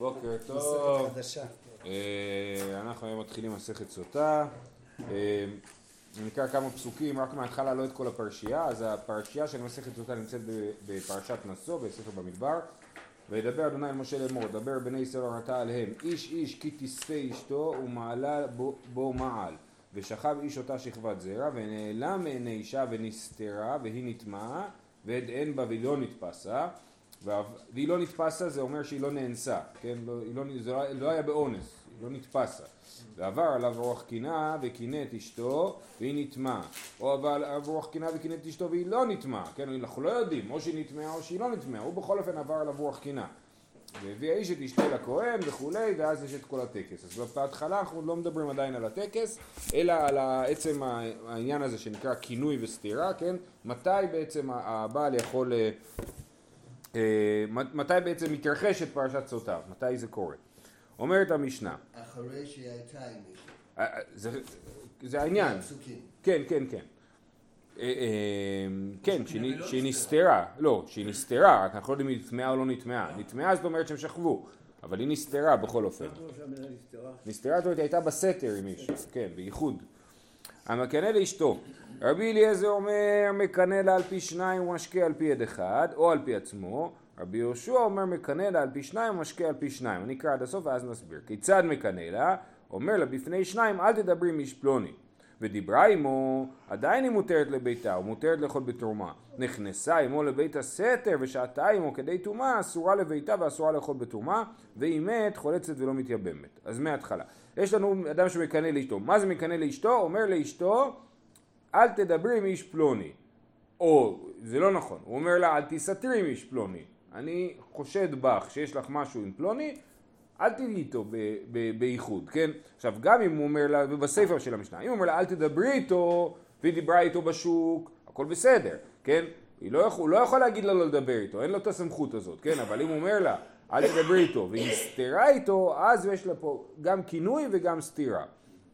בוקר טוב, אה, אנחנו היום מתחילים מסכת סוטה, אה, נקרא כמה פסוקים, רק מההתחלה לא את כל הפרשייה, אז הפרשייה של מסכת סוטה נמצאת בפרשת נשוא, בספר במדבר, וידבר אדוני אל משה לאמור, דבר בני ישראל ונטע עליהם, איש איש כי תספה אשתו ומעלה בו מעל, ושכב איש אותה שכבת זרע, ונעלם מעיני אישה ונסתרה, והיא נטמעה, ועד אין בה ולא נתפסה והיא לא נתפסה זה אומר שהיא לא נאנסה, כן? לא, לא, זה לא, לא היה באונס, היא לא נתפסה. ועבר עליו רוח קינה וקינא את אשתו והיא נטמעה. או עבר עליו רוח קינה וקינא את אשתו והיא לא נטמעה, כן? אנחנו לא יודעים, או שהיא נטמעה או שהיא לא נטמעה, הוא בכל אופן עבר עליו רוח קינה. והביא האיש את אשתו לכהן וכולי, ואז יש את כל הטקס. אז בהתחלה אנחנו לא מדברים עדיין על הטקס, אלא על עצם העניין הזה שנקרא כינוי וסתירה, כן? מתי בעצם הבעל יכול אה, מתי בעצם מתרחשת פרשת סוטה? מתי זה קורה? אומרת המשנה. אחרי שהיא הייתה עם מישהו. אה, אה, זה העניין. כן, כן, כן. כן, שהיא נסתרה, לא, שהיא נסתרה, רק אנחנו לא יודעים אם היא נטמעה או לא נטמעה. נטמעה זאת אומרת שהם שכבו, אבל היא נסתרה בכל אופן. נסתרה זאת אומרת היא הייתה בסתר עם מישהו, כן, בייחוד. המקנא לאשתו, רבי אליעזר אומר מקנא לה על פי שניים ומשקה על פי יד אחד או על פי עצמו. רבי יהושע אומר מקנא לה על פי שניים ומשקה על פי שניים. אני אקרא עד הסוף ואז נסביר. כיצד מקנא לה? אומר לה בפני שניים אל תדברי עם איש פלוני ודיברה עמו עדיין היא מותרת לביתה ומותרת לאכול בתרומה נכנסה עמו לבית הסתר ושהתה עמו כדי טומאה אסורה לביתה ואסורה לאכול בתרומה והיא מת חולצת ולא מתייבמת אז מההתחלה יש לנו אדם שמקנא לאשתו מה זה מקנא לאשתו? אומר לאשתו אל תדברי עם איש פלוני. או, זה לא נכון, הוא אומר לה אל תסתרי עם איש פלוני. אני חושד בך שיש לך משהו עם פלוני, אל תהיי איתו בייחוד, כן? עכשיו גם אם הוא אומר לה, ובספר של המשנה, אם הוא אומר לה אל תדברי איתו, והיא דיברה איתו בשוק, הכל בסדר, כן? לא יכול, הוא לא יכול להגיד לה לא לדבר איתו, אין לו את הסמכות הזאת, כן? אבל אם הוא אומר לה אל תדברי איתו, והיא סתירה איתו, אז יש לה פה גם כינוי וגם סתירה.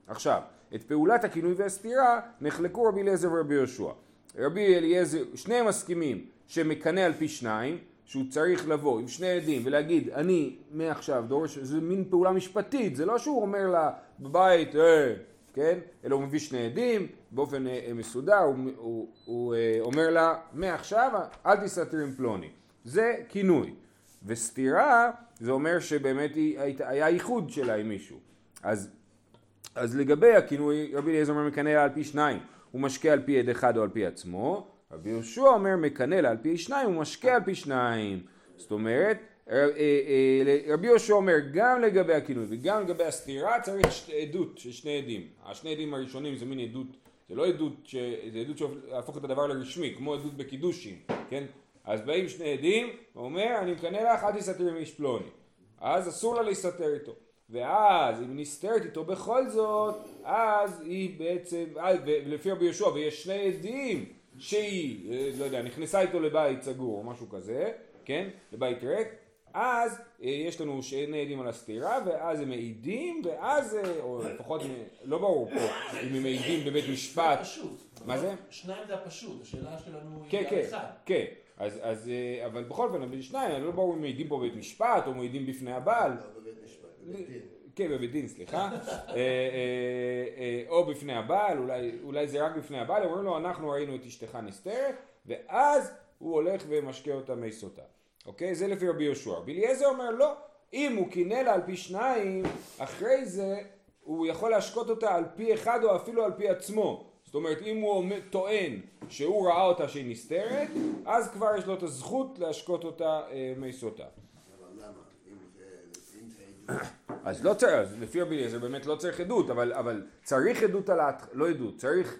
עכשיו, את פעולת הכינוי והסתירה נחלקו רבי אליעזר ורבי יהושע. רבי אליעזר, שניהם מסכימים שמקנא על פי שניים, שהוא צריך לבוא עם שני עדים ולהגיד אני מעכשיו דורש, זה מין פעולה משפטית, זה לא שהוא אומר לה בבית, אה, כן, אלא הוא מביא שני עדים באופן אה, מסודר, הוא, הוא, הוא אה, אומר לה מעכשיו אל תסתתר עם פלוני, זה כינוי. וסתירה זה אומר שבאמת היה ייחוד שלה עם מישהו. אז אז לגבי הכינוי, רבי אליעזר אומר מקנא על פי שניים, הוא משקה על פי יד אחד או על פי עצמו, רבי יהושע אומר מקנא על פי שניים, הוא משקה על פי שניים. זאת אומרת, אה, אה, אה, רבי יהושע אומר גם לגבי הכינוי וגם לגבי הסתירה צריך עדות של שני עדים. השני עדים הראשונים זה מין עדות, זה לא עדות, ש... זה עדות שהפוך את הדבר לרשמי, כמו עדות בקידושים, כן? אז באים שני עדים, הוא אומר אני מקנא לך אל תסתתר עם איש פלוני. אז אסור לה להסתתר איתו. ואז אם נסתרת איתו בכל זאת, אז היא בעצם, לפי רבי יהושע, ויש שני עדים שהיא, אה, לא יודע, נכנסה איתו לבית סגור או משהו כזה, כן? לבית ריק, אז אה, יש לנו שני עדים על הסתירה, ואז הם מעידים, ואז, אה, או לפחות, לא ברור פה, אם הם מעידים בבית משפט. מה זה? שניים זה הפשוט, השאלה שלנו היא כן, כן, כן. אז, אז, אבל בכל אופן, שניים, לא ברור אם מעידים פה בבית משפט, או מעידים בפני הבעל. לא, כן, בבית דין, סליחה. אה, אה, אה, או בפני הבעל, אולי זה רק בפני הבעל, אומרים לו אנחנו ראינו את אשתך נסתרת, ואז הוא הולך ומשקה אותה מי סוטה. אוקיי? זה לפי רבי יהושע. רבי אליעזר אומר לא, אם הוא קינא לה על פי שניים, אחרי זה הוא יכול להשקות אותה על פי אחד או אפילו על פי עצמו. זאת אומרת, אם הוא טוען שהוא ראה אותה שהיא נסתרת, אז כבר יש לו את הזכות להשקות אותה מי סוטה. אז לא צריך, לפי רבי אליעזר באמת לא צריך עדות, אבל, אבל צריך עדות על, ההת... לא עדות, צריך,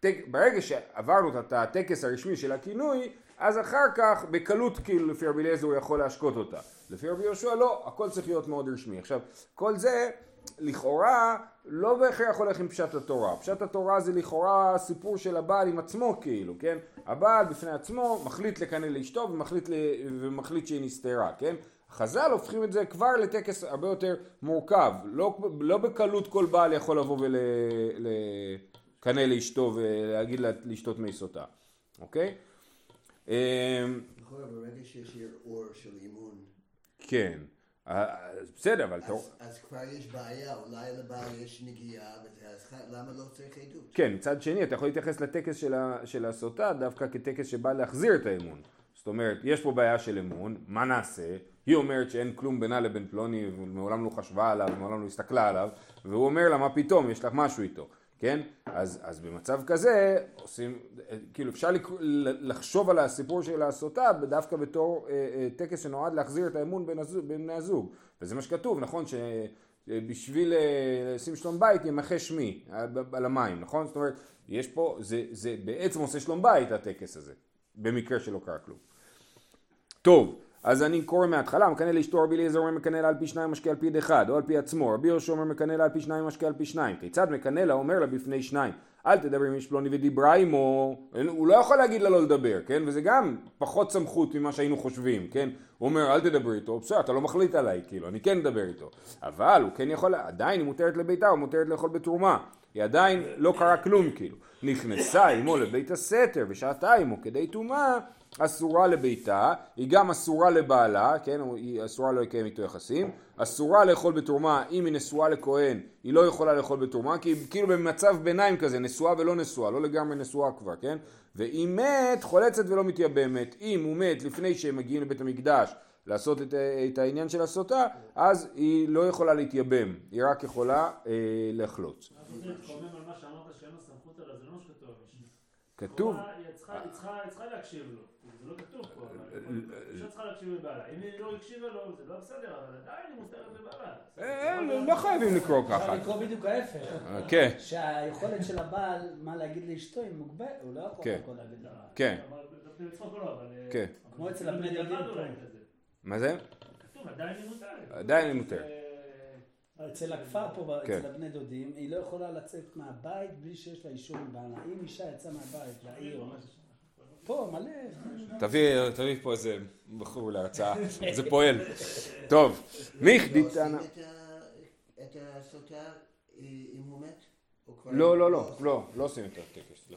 תק, ברגע שעברנו את הטקס הרשמי של הכינוי, אז אחר כך בקלות כאילו לפי רבי אליעזר הוא יכול להשקות אותה. לפי רבי יהושע לא, הכל צריך להיות מאוד רשמי. עכשיו, כל זה לכאורה לא בהכרח הולך עם פשט התורה. פשט התורה זה לכאורה סיפור של הבעל עם עצמו כאילו, כן? הבעל בפני עצמו מחליט לקנא לאשתו ומחליט, ל... ומחליט שהיא נסתרה, כן? חז"ל הופכים את זה כבר לטקס הרבה יותר מורכב, לא, לא בקלות כל בעל יכול לבוא ולקנא לאשתו ולהגיד לה לשתות מי סוטה, אוקיי? נכון, ברגע שיש ערעור של אימון. כן, בסדר, אבל. אז- כבר יש בעיה, אולי לבעל יש נגיעה, אז למה לא צריך עדות? כן, מצד שני אתה יכול להתייחס לטקס של הסוטה דווקא כטקס שבא להחזיר את האמון. זאת אומרת, יש פה בעיה של אמון, מה נעשה? היא אומרת שאין כלום בינה לבין פלוני ומעולם לא חשבה עליו, מעולם לא הסתכלה עליו, והוא אומר לה מה פתאום, יש לך משהו איתו, כן? אז, אז במצב כזה עושים, כאילו אפשר לחשוב על הסיפור של הסוטה דווקא בתור אה, אה, טקס שנועד להחזיר את האמון בין, בני הזוג, וזה מה שכתוב, נכון? ש... בשביל אה, לשים שלום בית ימחה שמי על המים, נכון? זאת אומרת, יש פה, זה, זה בעצם עושה שלום בית הטקס הזה, במקרה שלא קרה כלום. טוב, אז אני קורא מההתחלה, מקנא לאשתו רבי אליעזר אומר מקנא לה על פי שניים משקה על פי אחד, או על פי עצמו, רבי יהושע אומר מקנא לה על פי שניים משקה על פי שניים, כיצד מקנא לה? אומר לה בפני שניים, אל תדבר עם איש פלוני ודיברה עמו, הוא לא יכול להגיד לה לא לדבר, כן, וזה גם פחות סמכות ממה שהיינו חושבים, כן, הוא אומר אל תדבר איתו, בסדר, אתה לא מחליט עליי, כאילו, אני כן אדבר איתו, אבל הוא כן יכול, עדיין היא מותרת לביתה, הוא מותרת לאכול בתרומה, היא עדיין לא קרה כלום, כאילו, נכנסה עמו לבית הסתר ושהתה עמו כדי טומאה, אסורה לביתה, היא גם אסורה לבעלה, כן, היא אסורה לא לקיים איתו יחסים, אסורה לאכול בתרומה, אם היא נשואה לכהן, היא לא יכולה לאכול בתרומה, כי היא כאילו במצב ביניים כזה, נשואה ולא נשואה, לא לגמרי נשואה כבר, כן? ואם מת, חולצת ולא מתייבמת, אם הוא מת לפני שהם מגיעים לבית המקדש לעשות את, את העניין של הסוטה, אז היא לא יכולה להתייבם, היא רק יכולה אה, לחלוץ. כתוב, היא צריכה- להקשיב לו, זה לא כתוב פה, אבל אישה צריכה להקשיב לבעלה. אם היא לא הקשיבה לו, זה לא בסדר, אבל עדיין היא מותרת לבעלה. אה, לא- לא חייבים לקרוא ככה. אפשר לקרוא בדיוק ההפך. אה, כן, שהיכולת של הבעל, מה להגיד לאשתו, היא מוגבלת, הוא לא יכול כן. הכל להגיד לה. כן, בפני לצחוק או לא. אה, כן. כמו אצל הבני דודים. מה זה? כתוב, עדיין היא מותרת. עדיין היא מותרת. אה, אצל הכפר פה, כן. אצל הבני דודים, היא לא יכולה לצאת מהבית בלי שיש לה אישור מבעלה. אם אישה יצאה מהבית לעיר, או משהו, מלא. תביא, תביא פה איזה בחור להרצאה, זה פועל. טוב, לא טענה. עושים את הסוטה אה, אם הוא מת? או כבר- לא, לא, לא, לא, לא עושים את הטקס, לא.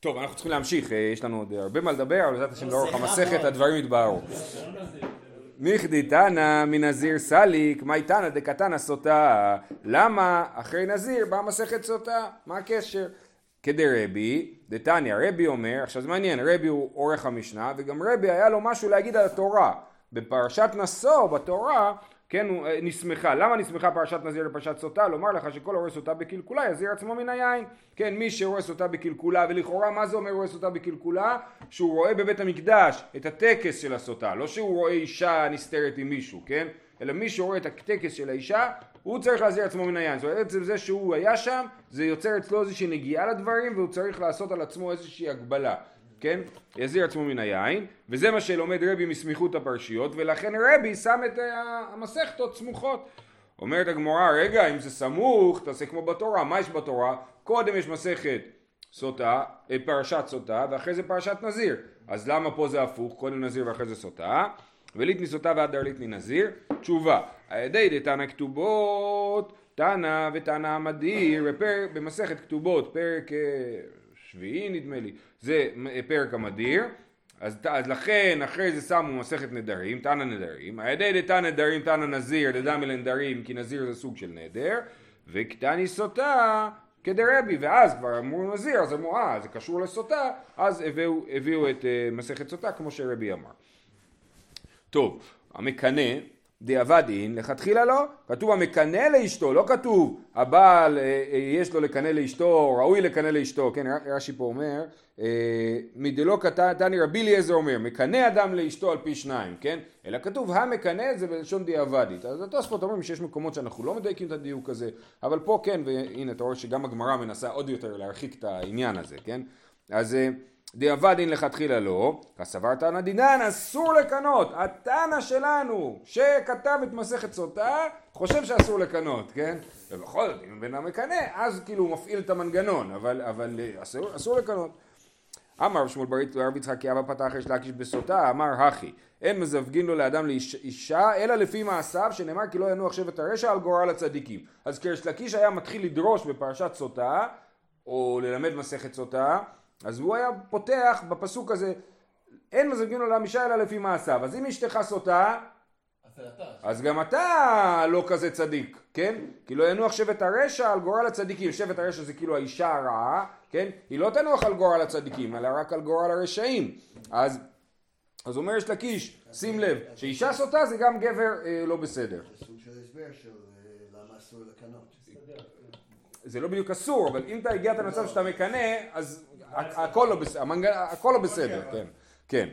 טוב, אנחנו צריכים להמשיך, אה, יש לנו עוד הרבה מה לדבר, אבל בעזרת השם לאורך המסכת הדברים יתבהרו. מיכדי תנא מנזיר סליק, מאי תנא דקתנא סוטה. למה אחרי נזיר באה מסכת סוטה? מה הקשר? כדרבי, דתניא, רבי אומר, עכשיו זה מעניין, רבי הוא עורך המשנה, וגם רבי היה לו משהו להגיד על התורה. בפרשת נשוא, בתורה, כן, הוא אה, נסמכה. למה נסמכה פרשת נזיר לפרשת סוטה? לומר לך שכל הורס אותה בקלקולה יזיר עצמו מן היין. כן, מי שהורס אותה בקלקולה, ולכאורה מה זה אומר הורס אותה בקלקולה? שהוא רואה בבית המקדש את הטקס של הסוטה, לא שהוא רואה אישה נסתרת עם מישהו, כן? אלא מי שרואה את הטקס של האישה, הוא צריך להזהיר עצמו מן היין. זאת אומרת, עצם זה שהוא היה שם, זה יוצר אצלו איזושהי נגיעה לדברים, והוא צריך לעשות על עצמו איזושהי הגבלה. כן? יזהיר עצמו מן היין, וזה מה שלומד רבי מסמיכות הפרשיות, ולכן רבי שם את ה- המסכתות סמוכות. אומרת הגמרא, רגע, אם זה סמוך, תעשה כמו בתורה, מה יש בתורה? קודם יש מסכת סוטה, אה, פרשת סוטה, ואחרי זה פרשת נזיר. אז למה פה זה הפוך, קודם נזיר ואחרי זה סוטה? וליטני סוטה והדר ליטני נזיר? תשובה, על ידי דתנא כתובות, תנא ותנא המדיר, במסכת כתובות, פרק אה, שביעי נדמה לי, זה אה, פרק המדיר, אז, אז לכן אחרי זה שמו מסכת נדרים, תנא נדרים, על ידי דתנא נדרים תנא נזיר, דדמי לנדרים, כי נזיר זה סוג של נדר, וקטני סוטה כדרבי, ואז כבר אמרו נזיר, אז אמרו אה זה קשור לסוטה, אז הביאו, הביאו את אה, מסכת סוטה כמו שרבי אמר. טוב, המקנא דיעבדין, לכתחילה לא, כתוב המקנא לאשתו, לא כתוב הבעל אה, אה, יש לו לקנא לאשתו, ראוי לקנא לאשתו, כן רש"י פה אומר, אה, מדלא תני רבי אליעזר אומר, מקנא אדם לאשתו על פי שניים, כן? אלא כתוב המקנא זה בלשון דיעבדית, אז התוספות אומרים שיש מקומות שאנחנו לא מדייקים את הדיוק הזה, אבל פה כן, והנה אתה רואה שגם הגמרא מנסה עוד יותר להרחיק את העניין הזה, כן? אז אה, דיעבדין לכתחילה לא, כסבר תנא דינן אסור לקנות, התנא שלנו שכתב את מסכת סוטה חושב שאסור לקנות, כן? ובכל זאת אם בן המקנא אז כאילו הוא מפעיל את המנגנון, אבל, אבל אה, אסור, אסור לקנות. אמר שמואל ברית ורב יצחק כי אבא פתח יש להקיש בסוטה, אמר הכי, אין מזווגין לו לאדם לאישה, אלא לפי מעשיו, שנאמר כי לא ינוח שבט הרשע על גורל הצדיקים. אז כשריש לקיש היה מתחיל לדרוש בפרשת סוטה, או ללמד מסכת סוטה, אז הוא היה פותח בפסוק הזה, אין מזווגין לו לאדם אישה אלא לפי מעשיו. אז אם אשתך סוטה. אז גם אתה לא כזה צדיק, כן? כי לא ינוח שבט הרשע על גורל הצדיקים. שבט הרשע זה כאילו האישה הרעה, כן? היא לא תנוח על גורל הצדיקים, אלא רק על גורל הרשעים. אז, אז אומר יש לקיש, שים לב, שאישה סוטה זה גם גבר אה, לא בסדר. זה סוג של הסבר של למה אסור לקנות. זה לא בדיוק אסור, אבל אם אתה הגעת למצב שאתה מקנא, אז הכל לא בסדר, המנג- הכל לא בסדר, כן, כן.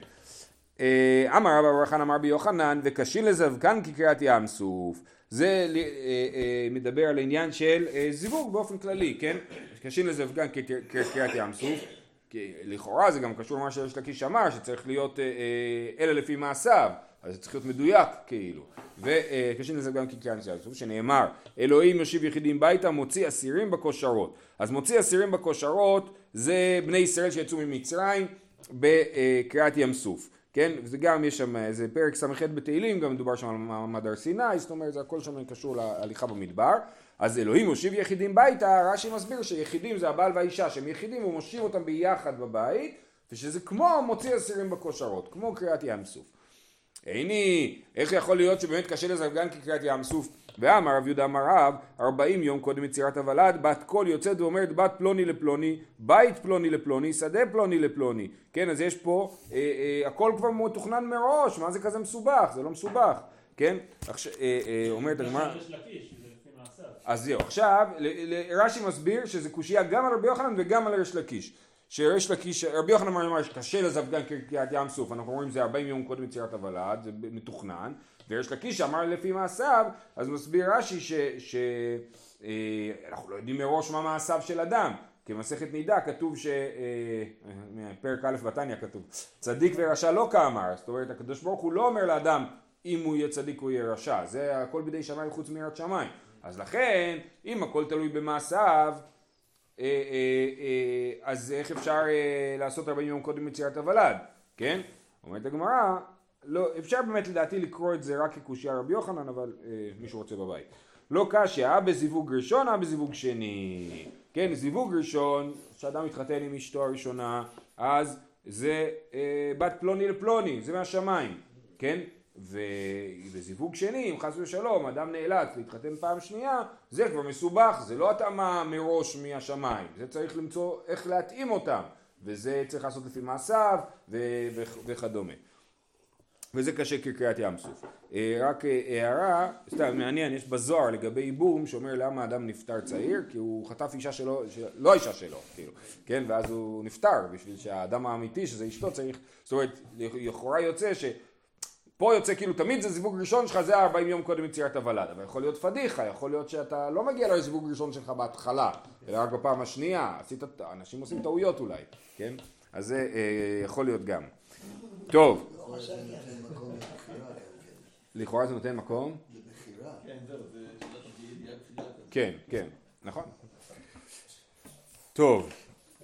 אה, אמר רבא בר חנא אמר בי יוחנן וקשין לזבקן כקריעת ים סוף. זה אה, אה, מדבר על העניין של זיווג באופן כללי, כן? קשין לזבקן כקר- כקריעת ים סוף. כי לכאורה זה גם קשור למה שיש לקיש אמר שצריך להיות אלא לפי מעשיו אז זה צריך להיות מדויק כאילו וקשין לזה גם כקריאת ים סוף שנאמר אלוהים יושיב יחידים ביתה מוציא אסירים בכושרות אז מוציא אסירים בכושרות זה בני ישראל שיצאו ממצרים בקריאת ים סוף כן, וזה גם יש שם איזה פרק ס"ח בתהילים, גם מדובר שם על מעמד הר סיני, זאת אומרת זה הכל שם קשור להליכה במדבר. אז אלוהים מושיב יחידים ביתה, רש"י מסביר שיחידים זה הבעל והאישה, שהם יחידים הוא מושיב אותם ביחד בבית, ושזה כמו מוציא אסירים בכושרות, כמו קריאת ים סוף. איני, איך יכול להיות שבאמת קשה לזרגן כקריאת ים סוף? ואמר רב יהודה אמר רב, ארבעים יום קודם יצירת הוולד, בת קול יוצאת ואומרת בת פלוני לפלוני, בית פלוני לפלוני, שדה פלוני לפלוני. כן, אז יש פה, אה, אה, הכל כבר מתוכנן מראש, מה זה כזה מסובך? זה לא מסובך, כן? עכשיו, אה, אה, אומרת הגמרא... אז זהו, עכשיו רש"י מסביר שזה קושייה גם על רבי יוחנן וגם על ריש לקיש. שריש לקיש, רבי יוחנן אמר שקשה לזווגן כקריאת ים סוף, אנחנו רואים זה 40 יום קודם יצירת הוולד, זה מתוכנן, וריש לקיש אמר לפי מעשיו, אז מסביר רש"י שאנחנו לא יודעים מראש מה מעשיו של אדם, במסכת נידה כתוב ש... אה, פרק א' בתניא כתוב, צדיק ורשע לא כאמר, זאת אומרת הקדוש ברוך הוא לא אומר לאדם אם הוא יהיה צדיק או יהיה רשע, זה הכל בידי שמיים חוץ מיראת שמיים. אז לכן, אם הכל תלוי במעשיו, אה, אה, אה, אז איך אפשר אה, לעשות 40 יום קודם יצירת הוולד, כן? אומרת הגמרא, לא, אפשר באמת לדעתי לקרוא את זה רק כקושייה רבי יוחנן, אבל אה, מישהו רוצה בבית. לא קשיא, אה בזיווג ראשון, אה בזיווג שני. כן, זיווג ראשון, שאדם מתחתן עם אשתו הראשונה, אז זה אה, בת פלוני לפלוני, זה מהשמיים, כן? ובזיווג שני, אם חס ושלום, אדם נאלץ להתחתן פעם שנייה, זה כבר מסובך, זה לא התאמה מראש מהשמיים, זה צריך למצוא איך להתאים אותם, וזה צריך לעשות לפי מעשיו ו- ו- וכדומה. וזה קשה כקריאת ים סוף. אה, רק אה, הערה, סתם מעניין, יש בזוהר לגבי ייבום שאומר למה אדם נפטר צעיר, כי הוא חטף אישה שלו, של- לא האישה שלו, כאילו, כן, ואז הוא נפטר, בשביל שהאדם האמיתי, שזה אשתו, צריך, זאת אומרת, לכאורה יוצא ש... פה יוצא כאילו תמיד זה זיווג ראשון שלך זה 40 יום קודם יצירת הוולד, אבל יכול להיות פדיחה, יכול להיות שאתה לא מגיע לזיווג ראשון שלך בהתחלה, אלא רק בפעם השנייה, עשית, אנשים עושים טעויות אולי, כן? אז זה אה, יכול להיות גם. טוב, לכאורה זה נותן מקום. כן, כן, נכון. טוב,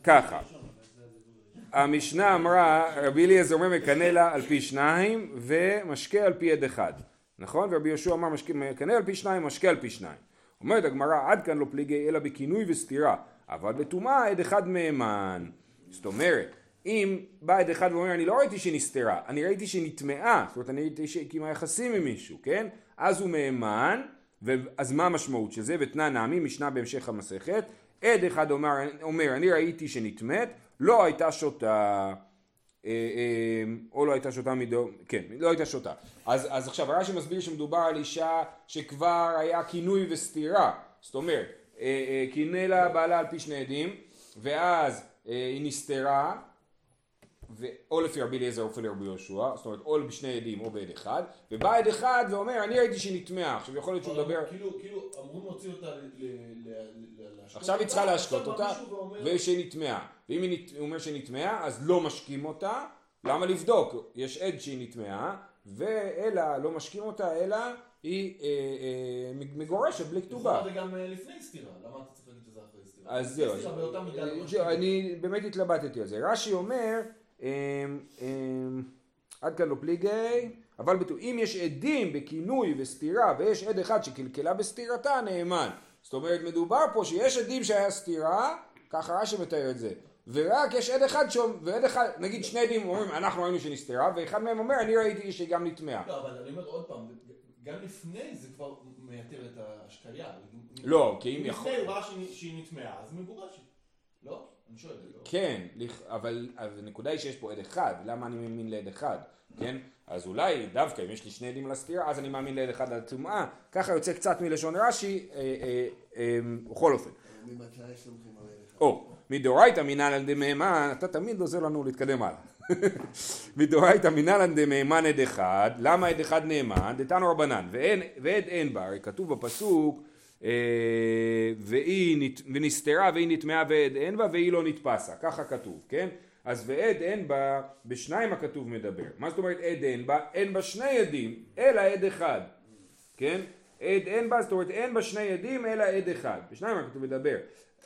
ככה. המשנה אמרה, רבי אליעזר אומר מקנא לה על פי שניים ומשקה על פי עד אחד. נכון? ורבי יהושע אמר מקנא על פי שניים, משקה על פי שניים. אומרת הגמרא, עד כאן לא פליגי אלא בכינוי וסתירה, אבל בטומאה עד אחד מהימן. זאת אומרת, אם בא עד אחד ואומר, אני לא ראיתי שהיא נסתרה, אני ראיתי שהיא נטמעה, זאת אומרת, אני ראיתי שהיא קיימה יחסים עם מישהו, כן? אז הוא מהימן, אז מה המשמעות של זה? ותנא נעמי, משנה בהמשך המסכת, עד אחד אומר, אומר אני ראיתי שנטמאת, לא הייתה שותה, אה, אה, או לא הייתה שותה מדו, כן, לא הייתה שותה. אז, אז עכשיו רש"י מסביר שמדובר על אישה שכבר היה כינוי וסתירה, זאת אומרת, אה, קינא לה בעלה על פי שני עדים, ואז היא נסתרה, ו- או לפי רבי אליעזר או לפי רבי יהושע, זאת אומרת או בשני עדים או בעד אחד, ובא עד אחד ואומר אני ראיתי שהיא נטמעה, עכשיו יכול להיות שהוא מדבר, כאילו, כאילו, אמורים להוציא אותה ל- עכשיו היא צריכה להשקות עכשיו אותה, ושהיא נטמעה, ואם היא נת- הוא אומר שהיא נטמעה אז לא משקים אותה, למה לבדוק? יש עד שהיא נטמעה, ואלא לא משקים אותה אלא היא אה, אה, מגורשת בלי כתובה. זה גם אה, לפני סתירה, למה אתה צריך להגיד שזה אחרי סתירה? אז זהו, לא. אני באמת התלבטתי על זה. רש"י אומר, אמ, אמ, עד כאן לא פליגי, אבל בטוח, אם יש עדים בכינוי וסתירה ויש עד אחד שקלקלה בסתירתה, נאמן. זאת אומרת, מדובר פה שיש עדים שהיה סתירה, ככה רש"י מתאר את זה. ורק יש עד אחד שאומר, ועד אחד, נגיד שני עדים אומרים אנחנו ראינו שנסתרה, ואחד מהם אומר אני ראיתי שהיא גם נטמעה. לא, אבל אני אומר עוד פעם, גם לפני זה כבר מייתר את ההשקיה. לא, כי אם יכול... לפני הוא ראה שהיא- נטמעה, אז מגורשת. לא? אני שואל. לא? כן, אבל הנקודה היא שיש פה עד אחד, למה אני מאמין לעד אחד, כן? אז אולי דווקא אם יש לי שני עדים לסתירה, אז אני מאמין לעד אחד על הטומאה, ככה יוצא קצת מלשון רש"י, אה, אה, אה, בכל אופן. ממתי סומכים על עד אחד? או, מדאורייתא מינן על דמהימן, אתה תמיד עוזר לנו להתקדם הלאה. מדאורייתא מינן על דמהימן עד אחד, למה עד אחד נאמן? דתנו רבנן, ועד אין בה, הרי כתוב בפסוק, אה, ונסתרה והיא נטמעה ועד אין בה והיא לא נתפסה, ככה כתוב, כן? אז ועד אין בה, בשניים הכתוב מדבר. מה זאת אומרת עד אין בה? אין בה שני עדים, אלא עד אחד. כן? עד אין בה, זאת אומרת אין בה שני עדים אלא עד אחד. בשניים הכתוב מדבר.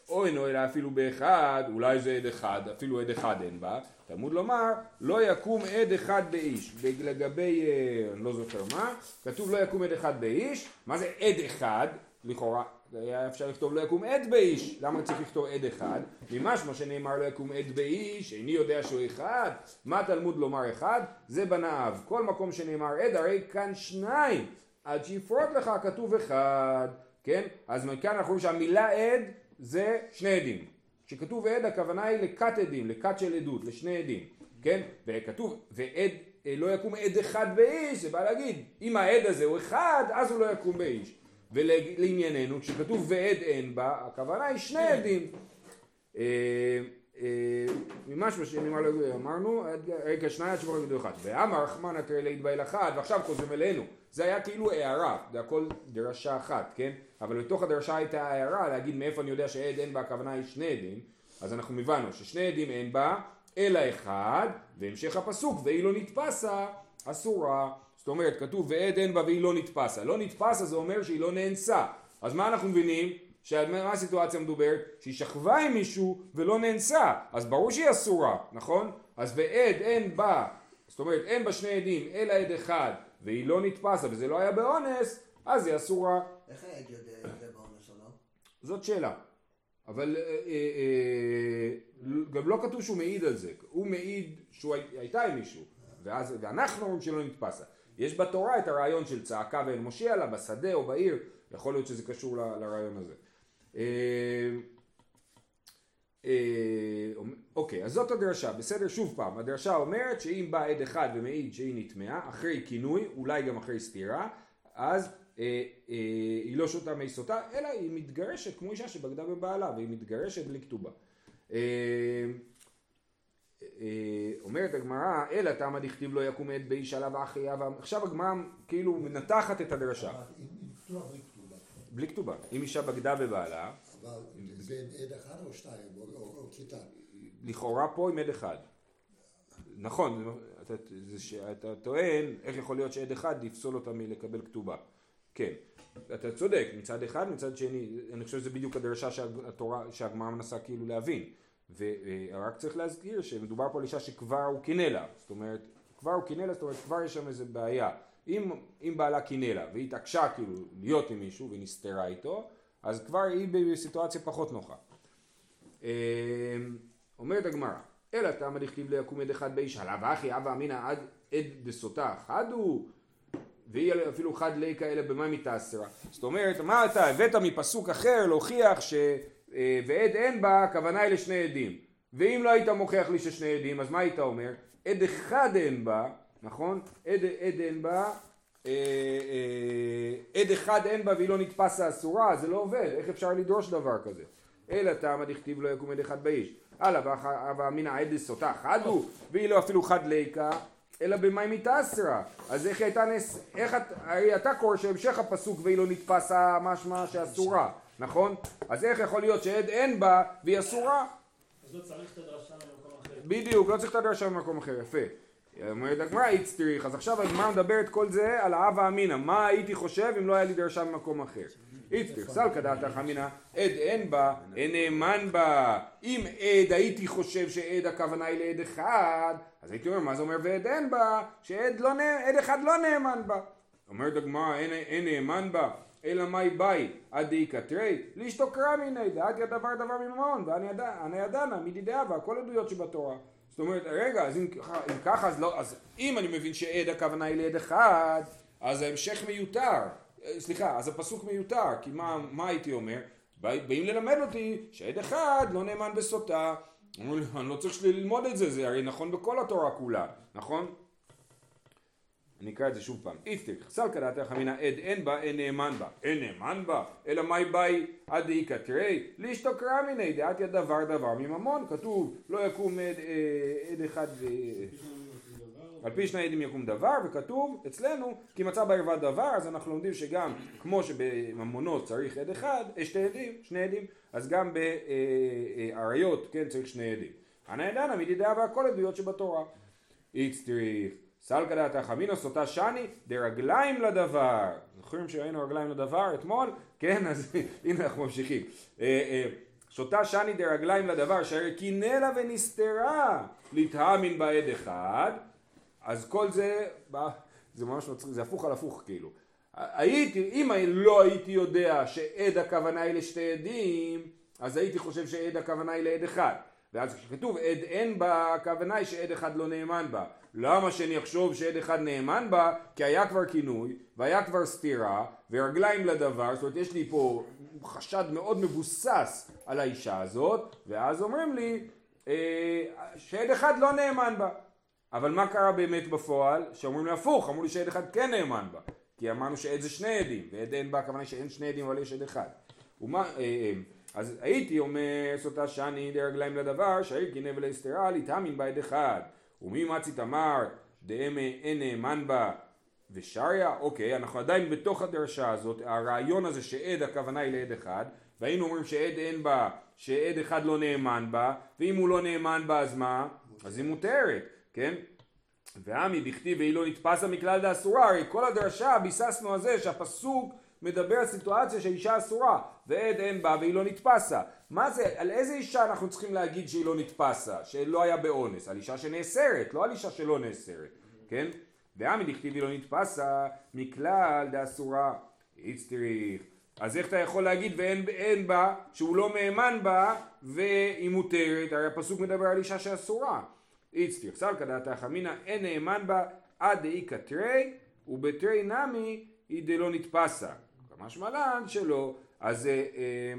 או אינו אלא אפילו באחד, אולי זה עד אחד, אפילו עד אחד אין בה. תלמוד לומר, לא יקום עד אחד באיש. לגבי, אה, אני לא זוכר מה, כתוב לא יקום עד אחד באיש. מה זה עד אחד? לכאורה, היה אפשר לכתוב לא יקום עד באיש. למה צריך לכתוב עד אחד? ממשמע שנאמר לא יקום עד באיש, איני יודע שהוא אחד. מה תלמוד לומר אחד? זה בנאיו. כל מקום שנאמר עד, הרי כאן שניים. עד שיפרוט לך כתוב אחד, כן? אז מכאן אנחנו רואים שהמילה עד זה שני עדים. כשכתוב עד הכוונה היא לכת עדים, לכת של עדות, לשני עדים, כן? וכתוב ועד אה, לא יקום עד אחד באיש, זה בא להגיד אם העד הזה הוא אחד אז הוא לא יקום באיש. ולענייננו כשכתוב ועד אין בה הכוונה היא שני עדים. אה, אה, ממשמע שנאמר לו, אמרנו, רגע שניים עד שבוע יגידו אחד. ואמר רחמנא תראה להתבייל אחד, ועכשיו חוזרים אלינו. זה היה כאילו הערה, זה הכל דרשה אחת, כן? אבל בתוך הדרשה הייתה הערה להגיד מאיפה אני יודע שעד אין בה הכוונה היא שני עדים. אז אנחנו הבנו ששני עדים אין בה, אלא אחד, והמשך הפסוק, והיא לא נתפסה, אסורה. זאת אומרת, כתוב ועד אין בה והיא לא נתפסה. לא נתפסה זה אומר שהיא לא נאנסה. אז מה אנחנו מבינים? שמה הסיטואציה המדוברת? שהיא שכבה עם מישהו ולא נאנסה, אז ברור שהיא אסורה, נכון? אז ועד אין בה, זאת אומרת אין בה שני עדים אלא עד אחד והיא לא נתפסה וזה לא היה באונס, אז היא אסורה. איך העד יודע אם זה באונס או לא? זאת שאלה. אבל אה, אה, אה, גם לא כתוב שהוא מעיד על זה, הוא מעיד שהוא הי- הייתה עם מישהו, ואז, ואנחנו אומרים שלא נתפסה. יש בתורה את הרעיון של צעקה ואין מושיע לה, בשדה או בעיר, יכול להיות שזה קשור לרעיון הזה. אה, אוקיי, אז זאת הדרשה, בסדר? שוב פעם, הדרשה אומרת שאם בא עד אחד ומעיד שהיא נטמעה, אחרי כינוי, אולי גם אחרי סתירה, אז אה, אה, היא לא שותה מי סוטה, אלא היא מתגרשת כמו אישה שבגדה בבעלה, והיא מתגרשת בלי כתובה. אה, אה, אומרת הגמרא, אלא תמה דכתיב לא יקום עד באיש עליו אחי אב, עכשיו הגמרא כאילו מנתחת את הדרשה, בלי כתובה. בלי כתובה. אם אישה בגדה בבעלה, אבל זה עם עד אחד או שתיים, או- כיתה. לכאורה פה עם עד אחד. נכון, אתה, זה טוען, איך יכול להיות שעד אחד יפסול אותה מלקבל כתובה. כן, אתה צודק, מצד אחד, מצד שני, אני חושב שזה בדיוק הדרשה שהגמרא מנסה כאילו להבין. ורק צריך להזכיר שמדובר פה על אישה שכבר הוא קינא לה, זאת אומרת, כבר הוא קינא לה, זאת אומרת, כבר יש שם איזה בעיה. אם, אם בעלה קינא לה, והיא התעקשה כאילו להיות עם מישהו, והיא נסתרה איתו, אז כבר היא בסיטואציה פחות נוחה. אה, אומרת הגמרא, אלא תמה דכתיב לא יקום עד אחד באיש עליו אחי אבא אמינא עד עד דסוטה חד הוא והיא אפילו חד ליקה אלא במה מתעשרה. זאת אומרת, מה אתה הבאת מפסוק אחר להוכיח ש... אה, ועד אין בה, הכוונה היא לשני עדים. ואם לא היית מוכיח לי ששני עדים, אז מה היית אומר? עד אחד אין בה, נכון? עד, עד אין בה, עד אחד אין בה והיא לא נתפסה אסורה, זה לא עובד, איך אפשר לדרוש דבר כזה? אלא תמה דכתיב לא יקום עד אחד באיש. הלאה, והווה אמינא עד דסוטה חד הוא, והיא לא אפילו חד ליקה, אלא במאי מתעשרה. אז איך הייתה נס... איך את... הרי אתה קורא שהמשך הפסוק והיא לא נתפסה משמע שאסורה, נכון? אז איך יכול להיות שעד אין בה והיא אסורה? אז לא צריך את הדרשה ממקום אחר. בדיוק, לא צריך את הדרשה במקום אחר, יפה. אומרת הגמרא איצטריך, אז עכשיו הגמרא מדברת כל זה על האב האמינא, מה הייתי חושב אם לא היה לי דרשה במקום אחר. איצטריך, סלקא דעתך אמינא, עד אין בה, אין נאמן בה. אם עד הייתי חושב שעד הכוונה היא לעד אחד, אז הייתי אומר, מה זה אומר ועד אין בה? שעד לא, עד אחד לא נאמן בה. אומרת הגמרא, אין, נאמן בה, אלא מאי באי, עד דאי קטרי, לאשתו קרא מיני, דעתי הדבר דבר ממעון, ואני ידענה, מדידיה, והכל עדויות שבתורה. זאת אומרת, רגע, אז אם אם ככה, אז, לא, אז אם אני מבין שעד הכוונה היא לעד אחד, אז ההמשך מיותר, אה, סליחה, אז הפסוק מיותר, כי מה, מה הייתי אומר? בא- באים ללמד אותי שעד אחד לא נאמן בסוטה. אני לא צריך ללמוד את זה, זה הרי נכון בכל התורה כולה, נכון? אני אקרא את זה שוב פעם. איפתיך, סלקא דעתך אמינא עד אין בה, אין נאמן בה. אין נאמן בה, אלא מאי באי עד דאיכא תראי, לישתו קרא מיני דעתיה דבר דבר מממון. כתוב לא יקום אה, עד אחד, אה, על פי שני עדים יקום דבר, וכתוב אצלנו כי מצא בערווה דבר, אז אנחנו לומדים שגם כמו שבממונות צריך עד אחד, אה, שתי עדים, שני עדים, אז גם באריות, כן, צריך שני עדים. אנא ידענה מדידיה והכל עדויות שבתורה. איצטריך, סלקא דעתך אמינא סוטה שני דרגליים לדבר. זוכרים שראינו רגליים לדבר אתמול? כן, אז הנה אנחנו ממשיכים. אה, אה, שותה שני דרגליים לדבר שהרי קינא לה ונסתרה להתאמין בעד אחד אז כל זה, זה ממש מצחיק, זה הפוך על הפוך כאילו. הייתי, אם לא הייתי יודע שעד הכוונה היא לשתי עדים, אז הייתי חושב שעד הכוונה היא לעד אחד. ואז כשכתוב עד אין בה, הכוונה היא שעד אחד לא נאמן בה. למה שאני אחשוב שעד אחד נאמן בה? כי היה כבר כינוי, והיה כבר סתירה, ורגליים לדבר, זאת אומרת יש לי פה חשד מאוד מבוסס על האישה הזאת, ואז אומרים לי אה, שעד אחד לא נאמן בה. אבל מה קרה באמת בפועל? שאומרים לי הפוך, אמרו לי שעד אחד כן נאמן בה. כי אמרנו שעד זה שני עדים, ועד אין בה הכוונה שאין שני עדים אבל יש עד אחד. ומה, אה, אה, אז הייתי אומר סוטה שאני דרגליים לדבר, שהעיר קינא ולהסתרה להתאמין בעד אחד. ומי מצי תמר דאם אין נאמן בה ושריה, אוקיי, אנחנו עדיין בתוך הדרשה הזאת, הרעיון הזה שעד הכוונה היא לעד אחד, והיינו אומרים שעד אין בה, שעד אחד לא נאמן בה, ואם הוא לא נאמן בה אז מה? אז היא מותרת, כן? ועמי דכתיב והיא לא נתפסה מכלל דאסורה, הרי כל הדרשה ביססנו על זה שהפסוק מדבר על סיטואציה שהאישה אסורה, ועד אין בה והיא לא נתפסה. מה זה, על איזה אישה אנחנו צריכים להגיד שהיא לא נתפסה, שלא היה באונס? על אישה שנאסרת, לא על אישה שלא נאסרת, כן? ועמי דכתיב והיא לא נתפסה מכלל דאסורה, איצטריך. אז איך אתה יכול להגיד ואין אין בה, שהוא לא מהימן בה והיא מותרת, הרי הפסוק מדבר על אישה שאסורה. איצטריך סלקא דעתך אמינא אין נאמן בה עד דאיכא תרי ובתרי נמי היא דלא נתפסה. משמע לן שלא. אז, אה, אה,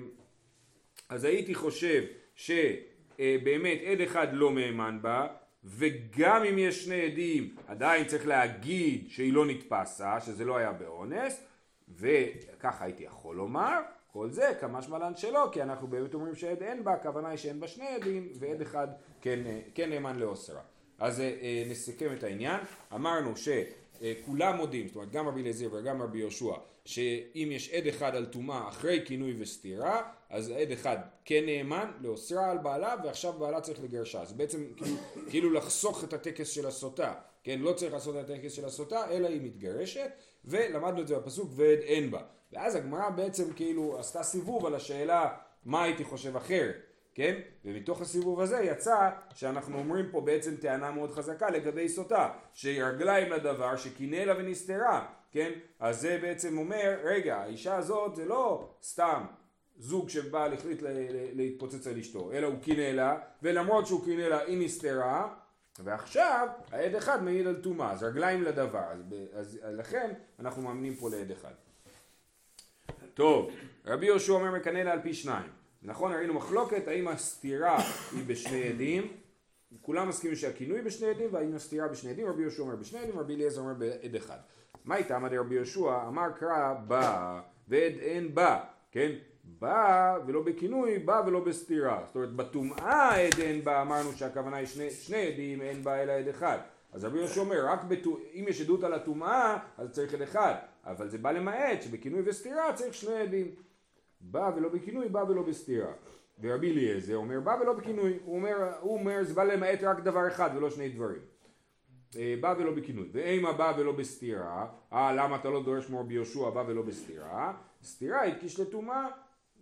אז הייתי חושב שבאמת עד אחד לא מהימן בה וגם אם יש שני עדים עדיין צריך להגיד שהיא לא נתפסה, שזה לא היה באונס וככה הייתי יכול לומר כל זה כמשמע לן שלא כי אנחנו באמת אומרים שעד אין בה הכוונה היא שאין בה שני עדים ועד אחד כן, אה, כן נאמן לאוסרה אז אה, אה, נסכם את העניין אמרנו שכולם מודים זאת אומרת גם רבי אליעזר וגם רבי יהושע שאם יש עד אחד על טומאה אחרי כינוי וסתירה אז עד אחד כן נאמן לאוסרה על בעלה ועכשיו בעלה צריך לגרשה זה בעצם כאילו, כאילו לחסוך את הטקס של הסוטה. כן לא צריך לעשות את הטקס של הסוטה אלא היא מתגרשת ולמדנו את זה בפסוק ועד אין בה. ואז הגמרא בעצם כאילו עשתה סיבוב על השאלה מה הייתי חושב אחרת כן? ומתוך הסיבוב הזה יצא שאנחנו אומרים פה בעצם טענה מאוד חזקה לגבי סוטה, שרגליים לדבר שקינא לה ונסתרה, כן? אז זה בעצם אומר, רגע, האישה הזאת זה לא סתם זוג שבעל החליט להתפוצץ על אשתו, אלא הוא קינא לה, ולמרות שהוא קינא לה היא נסתרה, ועכשיו העד אחד מעיד על טומאה, אז רגליים לדבר, אז, אז לכן אנחנו מאמינים פה לעד אחד. טוב, רבי יהושע אומר מקנא לה על פי שניים. נכון, ראינו מחלוקת האם הסתירה היא בשני עדים, כולם מסכימים שהכינוי בשני עדים והאם הסתירה בשני עדים, רבי יהושע אומר בשני עדים, רבי אליעזר אומר בעד אחד. מה איתה אמר רבי יהושע? אמר קרא בא ועד אין בא, כן? בא ולא בכינוי, בא ולא בסתירה. זאת אומרת בטומאה עד אין בא אמרנו שהכוונה היא שני, שני עדים, אין בא אלא עד אחד. אז רבי יהושע אומר, רק בטו, אם יש עדות על הטומאה, אז צריך עד אחד. אבל זה בא למעט שבכינוי וסתירה צריך שני עדים. בא ולא בכינוי, בא ולא בסתירה. ורבי אליעזר אומר בא ולא בכינוי, הוא אומר, הוא אומר זה בא למעט רק דבר אחד ולא שני דברים. אה, בא ולא בכינוי. ואימה בא ולא בסתירה, אה למה אתה לא דורש מרבי יהושע בא ולא בסתירה? סתירה התקיש לטומאה,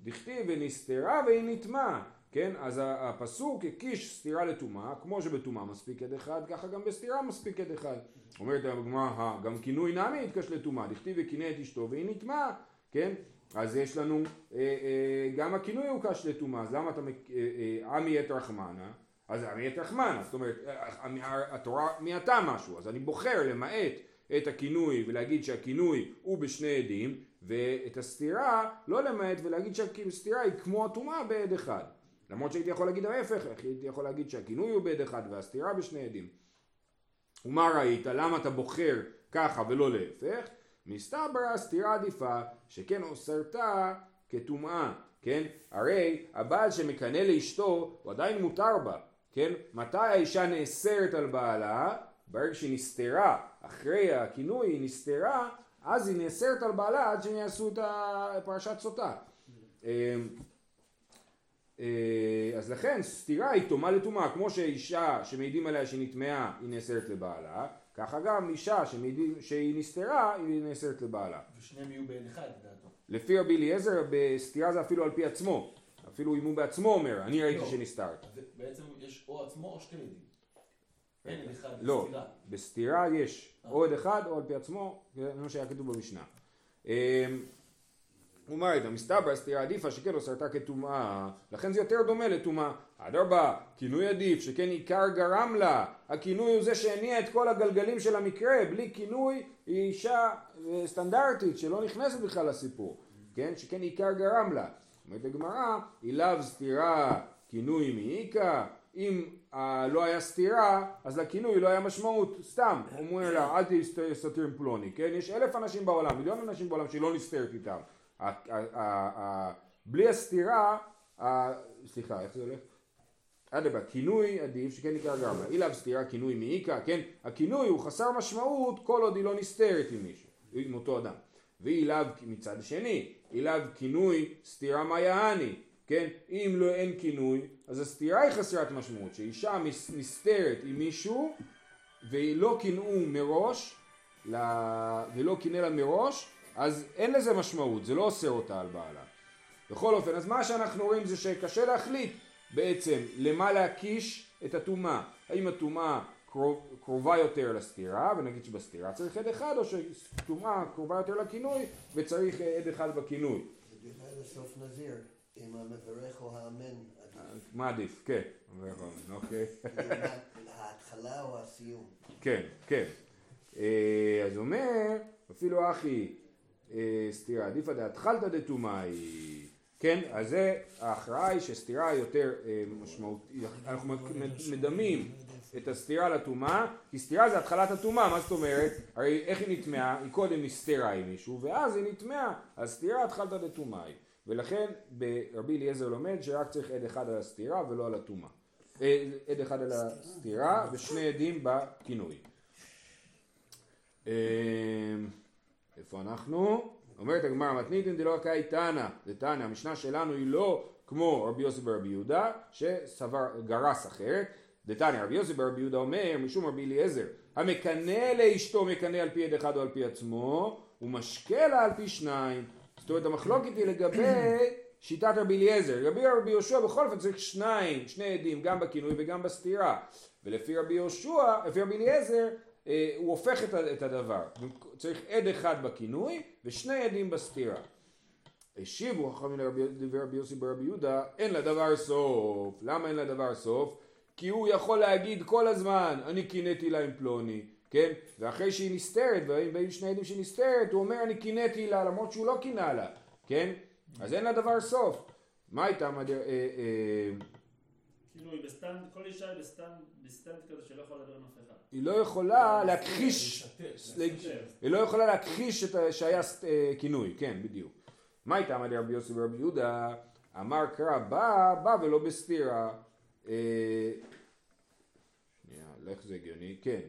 דכתיב ונסתרה והיא נטמעה. כן, אז הפסוק הקיש סתירה לטומאה, כמו שבטומאה מספיק עד אחד, ככה גם בסתירה מספיק עד אחד. אומרת הגמרא, גם כינוי נמי התקש לטומאה, דכתיב וקינא את אשתו והיא נטמעה, כן? אז יש לנו, אה, אה, גם הכינוי הוא קש לטומאה, אז למה אתה, אה, אה, עמי את רחמנה? אז עמי את רחמנה, זאת אומרת, אה, אה, התורה מיעטה משהו, אז אני בוחר למעט את הכינוי ולהגיד שהכינוי הוא בשני עדים ואת הסתירה לא למעט ולהגיד שהסתירה היא כמו הטומאה בעד אחד למרות שהייתי יכול להגיד ההפך, הייתי יכול להגיד שהכינוי הוא בעד אחד והסתירה בשני עדים ומה ראית? למה אתה בוחר ככה ולא להפך? מסתבר הסתירה עדיפה שכן אוסרתה כטומאה כן? הרי הבעל שמקנא לאשתו הוא עדיין מותר בה כן? מתי האישה נאסרת על בעלה? ברגע שהיא נסתרה אחרי הכינוי היא נסתרה אז היא נאסרת על בעלה עד שהם יעשו את פרשת סוטה. אמ, אה, אז לכן סתירה היא טומאה לטומאה, כמו שאישה שמעידים עליה שהיא נטמעה היא נאסרת לבעלה, ככה גם אישה שמעידים שהיא נסתרה היא נאסרת לבעלה. ושניהם יהיו בעין אחד לדעתו. לפי רבי אליעזר בסתירה זה אפילו על פי עצמו, אפילו אם הוא בעצמו אומר אני ראיתי לא. שנסתרת. אז בעצם יש או עצמו או שתי עדים. אין עד אחד לא, בסתירה. בסתירה יש או עד אחד או על פי עצמו, זה מה שהיה כתוב במשנה. אמ, הוא אומר איתה, מסתבר הסתירה עדיפה שכן אוסרתה כטומאה, לכן זה יותר דומה לטומאה. אדרבה, כינוי עדיף שכן עיקר גרם לה, הכינוי הוא זה שהניע את כל הגלגלים של המקרה, בלי כינוי היא אישה אה, סטנדרטית שלא נכנסת בכלל לסיפור, כן? שכן עיקר גרם לה. אומרת הגמרא, אילאו סתירה כינוי מעיקה, אם אה, לא היה סתירה, אז לכינוי לא היה משמעות, סתם, אומרים לה, אל תסתתר פלוני, כן? יש אלף אנשים בעולם, מיליון אנשים בעולם שהיא לא נסתרת איתם. בלי הסתירה, סליחה, איך זה הולך? אדרבה, כינוי עדיף שכן עיקר גרמה. אילאו סתירה כינוי מעיקה, כן? הכינוי הוא חסר משמעות כל עוד היא לא נסתרת עם מישהו, עם אותו אדם. ואילאו מצד שני, אילאו כינוי סתירה מה יעני, כן? אם לא אין כינוי, אז הסתירה היא חסרת משמעות, שאישה נסתרת עם מישהו והיא לא קינאו מראש, ל... ולא קינא לה מראש, אז אין לזה משמעות, זה לא אוסר אותה על בעלה. בכל אופן, אז מה שאנחנו רואים זה שקשה להחליט בעצם למה להקיש את הטומאה. האם הטומאה קרוב, קרובה יותר לסתירה, ונגיד שבסתירה צריך עד אחד, או שטומאה קרובה יותר לכינוי וצריך אה, עד אחד בכינוי. לסוף נזיר, אם המברך או האמן. עדיף. מה עדיף? כן. אוקיי. ההתחלה או הסיום. כן, כן. אה, אז אומר, אפילו אחי אה, סתירה עדיפא דאתחלתא דטומאה היא. כן, אז זה, ההכרעה היא שסתירה יותר אה, משמעותית, אנחנו מדמים את הסתירה לטומאה, כי סתירה זה התחלת הטומאה, מה זאת אומרת? הרי איך היא נטמעה? היא קודם נסתרה עם מישהו, ואז היא נטמעה, אז סתירה התחלתא דטומאה היא. ולכן ברבי אליעזר לומד שרק צריך עד אחד על הסתירה ולא על הטומאה. אה, עד אחד על הסתירה ושני עדים בכינוי. אה, איפה אנחנו? אומרת הגמרא מתניתין דלא קאי תנא, זה תנא, המשנה שלנו היא לא כמו רבי יוסי ברבי יהודה שסבר, גרס אחרת, דתניא רבי יוסי ברבי יהודה אומר משום רבי אליעזר המקנא לאשתו מקנא על פי יד אחד או על פי עצמו ומשקה לה על פי שניים. זאת אומרת המחלוקת היא לגבי שיטת רבי אליעזר. לגבי רבי יהושע בכל אופן צריך שניים שני עדים גם בכינוי וגם בסתירה. ולפי רבי יהושע לפי רבי אליעזר הוא הופך את הדבר. צריך עד אחד בכינוי ושני עדים בסתירה. השיבו חכמים לרבי יוסי ברבי יהודה אין לדבר סוף. למה אין לדבר סוף? כי הוא יכול להגיד כל הזמן אני קינאתי לה עם פלוני כן? ואחרי שהיא נסתרת באים שני עדים שהיא נסתרת הוא אומר אני קינאתי לה למרות שהוא לא קינא לה כן? אז אין לדבר סוף. מה הייתה. אה, אה, כאילו היא בסטנד, כל אישה היא בסטנד, בסטנד כזה שלא יכולה לדבר עם אף אחד. היא לא יכולה להכחיש לשתף, היא לא יכולה להכחיש שהיה אה, קינוי, כן, בדיוק. מה הייתה אמר רבי יוסי ורבי יהודה? אמר קרא בא, בא ולא בסתירה. אה, שנייה, איך זה הגיוני? כן.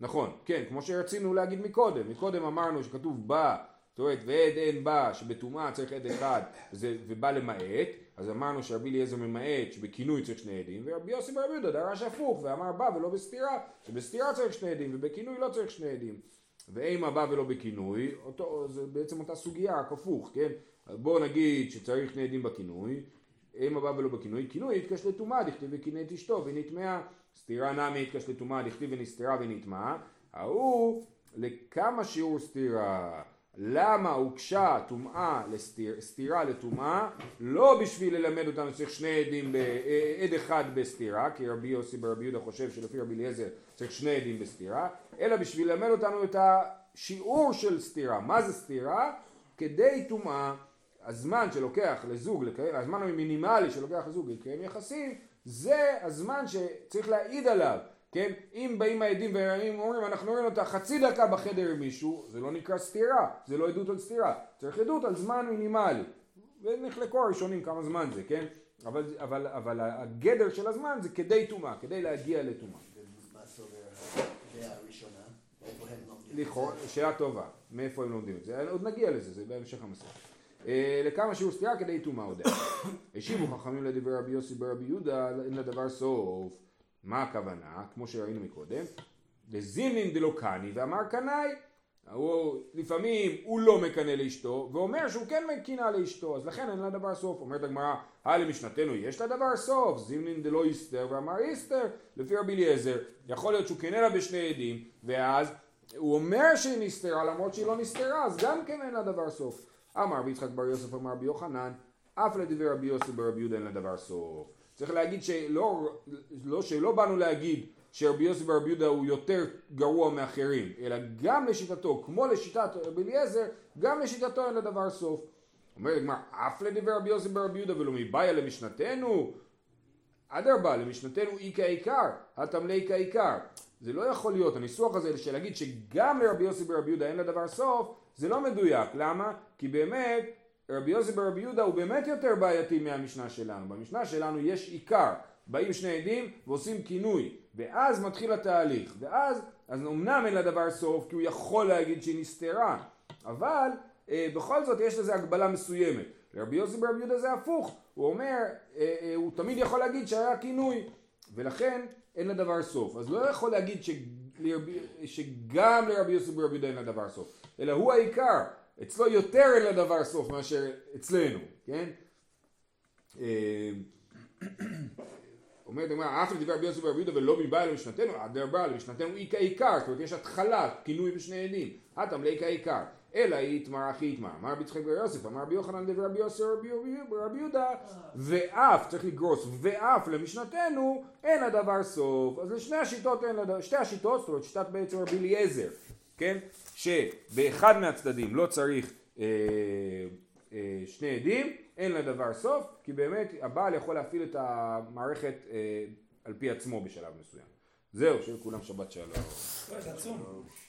נכון, כן, כמו שרצינו להגיד מקודם. מקודם אמרנו שכתוב בא, זאת אומרת, ועד אין בא, שבטומאה צריך עד אחד, ובא למעט, אז אמרנו שרבי אליעזר ממעט, שבכינוי צריך שני עדים, ורבי יוסי ברבי יהודה דרש הפוך, ואמר בא ולא בסתירה, שבסתירה צריך שני עדים, ובכינוי לא צריך שני עדים. ואימה בא ולא בכינוי, אותו, זה בעצם אותה סוגיה, רק הפוך, כן? בואו נגיד שצריך שני עדים בכינוי, אימה בא ולא בכינוי, כינוי יתקש לטומאה, דכתיב וקינא את אשתו והיא נטמעה, סתירה נמי יתקש לטומאה, דכתיב ונסתרה ונטמעה, ההוא לכמה שיעור סתירה, למה הוגשה טומאה סתירה לטומאה? לא בשביל ללמד אותנו צריך שני עדים, ב, אה, עד אחד בסתירה, כי רבי יוסי ברבי יהודה חושב שלפי רבי אליעזר צריך שני עדים בסתירה, אלא בשביל ללמד אותנו את השיעור של סתירה. מה זה סתירה? כדי טומאה, הזמן שלוקח לזוג, לקיים, הזמן המינימלי שלוקח לזוג לקיים יחסים, זה הזמן שצריך להעיד עליו. כן? אם באים העדים ואם אומרים אנחנו רואים אותה חצי דקה בחדר עם מישהו, זה לא נקרא סתירה, זה לא עדות על סתירה, צריך עדות על זמן מינימלי. ונחלקו הראשונים כמה זמן זה, כן? אבל, אבל, אבל הגדר של הזמן זה כדי טומאה, כדי להגיע לטומאה. לכאורה, שאלה טובה, מאיפה הם לומדים את זה? עוד נגיע לזה, זה בהמשך המסכת. אה, לכמה שיעור סתירה כדי טומאה הודעה. השיבו חכמים לדברי רבי יוסי ברבי יהודה, אין לדבר סוף. מה הכוונה? כמו שראינו מקודם, דזימנין דלא קני ואמר קנאי. הוא, לפעמים הוא לא מקנא לאשתו ואומר שהוא כן מקינא לאשתו אז לכן אין לה דבר סוף אומרת הגמרא הא למשנתנו יש לה דבר סוף זימנין דלא יסתר ואמר יסתר לפי רבי אליעזר יכול להיות שהוא קינא לה בשני עדים ואז הוא אומר שהיא נסתרה למרות שהיא לא נסתרה אז גם כן אין לה דבר סוף אמר רבי יצחק בר יוסף אמר רבי יוחנן אף לדברי רבי יוסף ברבי יהודה אין לה דבר סוף צריך להגיד שלא, לא, שלא באנו להגיד שרבי יוסף ורבי יהודה הוא יותר גרוע מאחרים, אלא גם לשיטתו, כמו לשיטת רבי אליעזר, גם לשיטתו אין לדבר סוף. אומר הגמר, אף לדבר רבי יוסף ורבי יהודה ולא מבעיה למשנתנו? אדרבה, למשנתנו אי כעיקר, התמלי כעיקר. זה לא יכול להיות, הניסוח הזה של להגיד שגם לרבי יוסף ורבי יהודה אין לדבר סוף, זה לא מדויק. למה? כי באמת רבי יוסף ברבי יהודה הוא באמת יותר בעייתי מהמשנה שלנו. במשנה שלנו יש עיקר, באים שני עדים ועושים כינוי, ואז מתחיל התהליך, ואז, אז אמנם אין לדבר סוף, כי הוא יכול להגיד שהיא נסתרה, אבל אה, בכל זאת יש לזה הגבלה מסוימת. לרבי יוסף ברבי יהודה זה הפוך, הוא אומר, אה, אה, הוא תמיד יכול להגיד שהיה כינוי, ולכן אין לדבר סוף. אז לא יכול להגיד שלרבי, שגם לרבי יוסף ברבי יהודה אין לדבר סוף, אלא הוא העיקר. אצלו יותר אין לדבר סוף מאשר אצלנו, כן? אה, אומרת הגמרא, אף לדבר רבי יוסף ורבי יהודה ולא מבעל למשנתנו, הדבר למשנתנו איכא עיקר, זאת אומרת יש התחלה, כינוי בשני עדים, הטם לאיכא עיקר, אלא איתמר אחי איתמר, אמר רבי יצחק בר יוסף, אמר רבי יוחנן דבר רבי יוסף ורבי יהודה, ואף, צריך לגרוס, ואף למשנתנו אין הדבר סוף, אז לשני השיטות אין לדבר, שתי השיטות, זאת אומרת שיטת בעצם רבי אליעזר, כן? שבאחד מהצדדים לא צריך אה, אה, שני עדים, אין לדבר סוף, כי באמת הבעל יכול להפעיל את המערכת אה, על פי עצמו בשלב מסוים. זהו, שיהיה לכולם שבת שלום.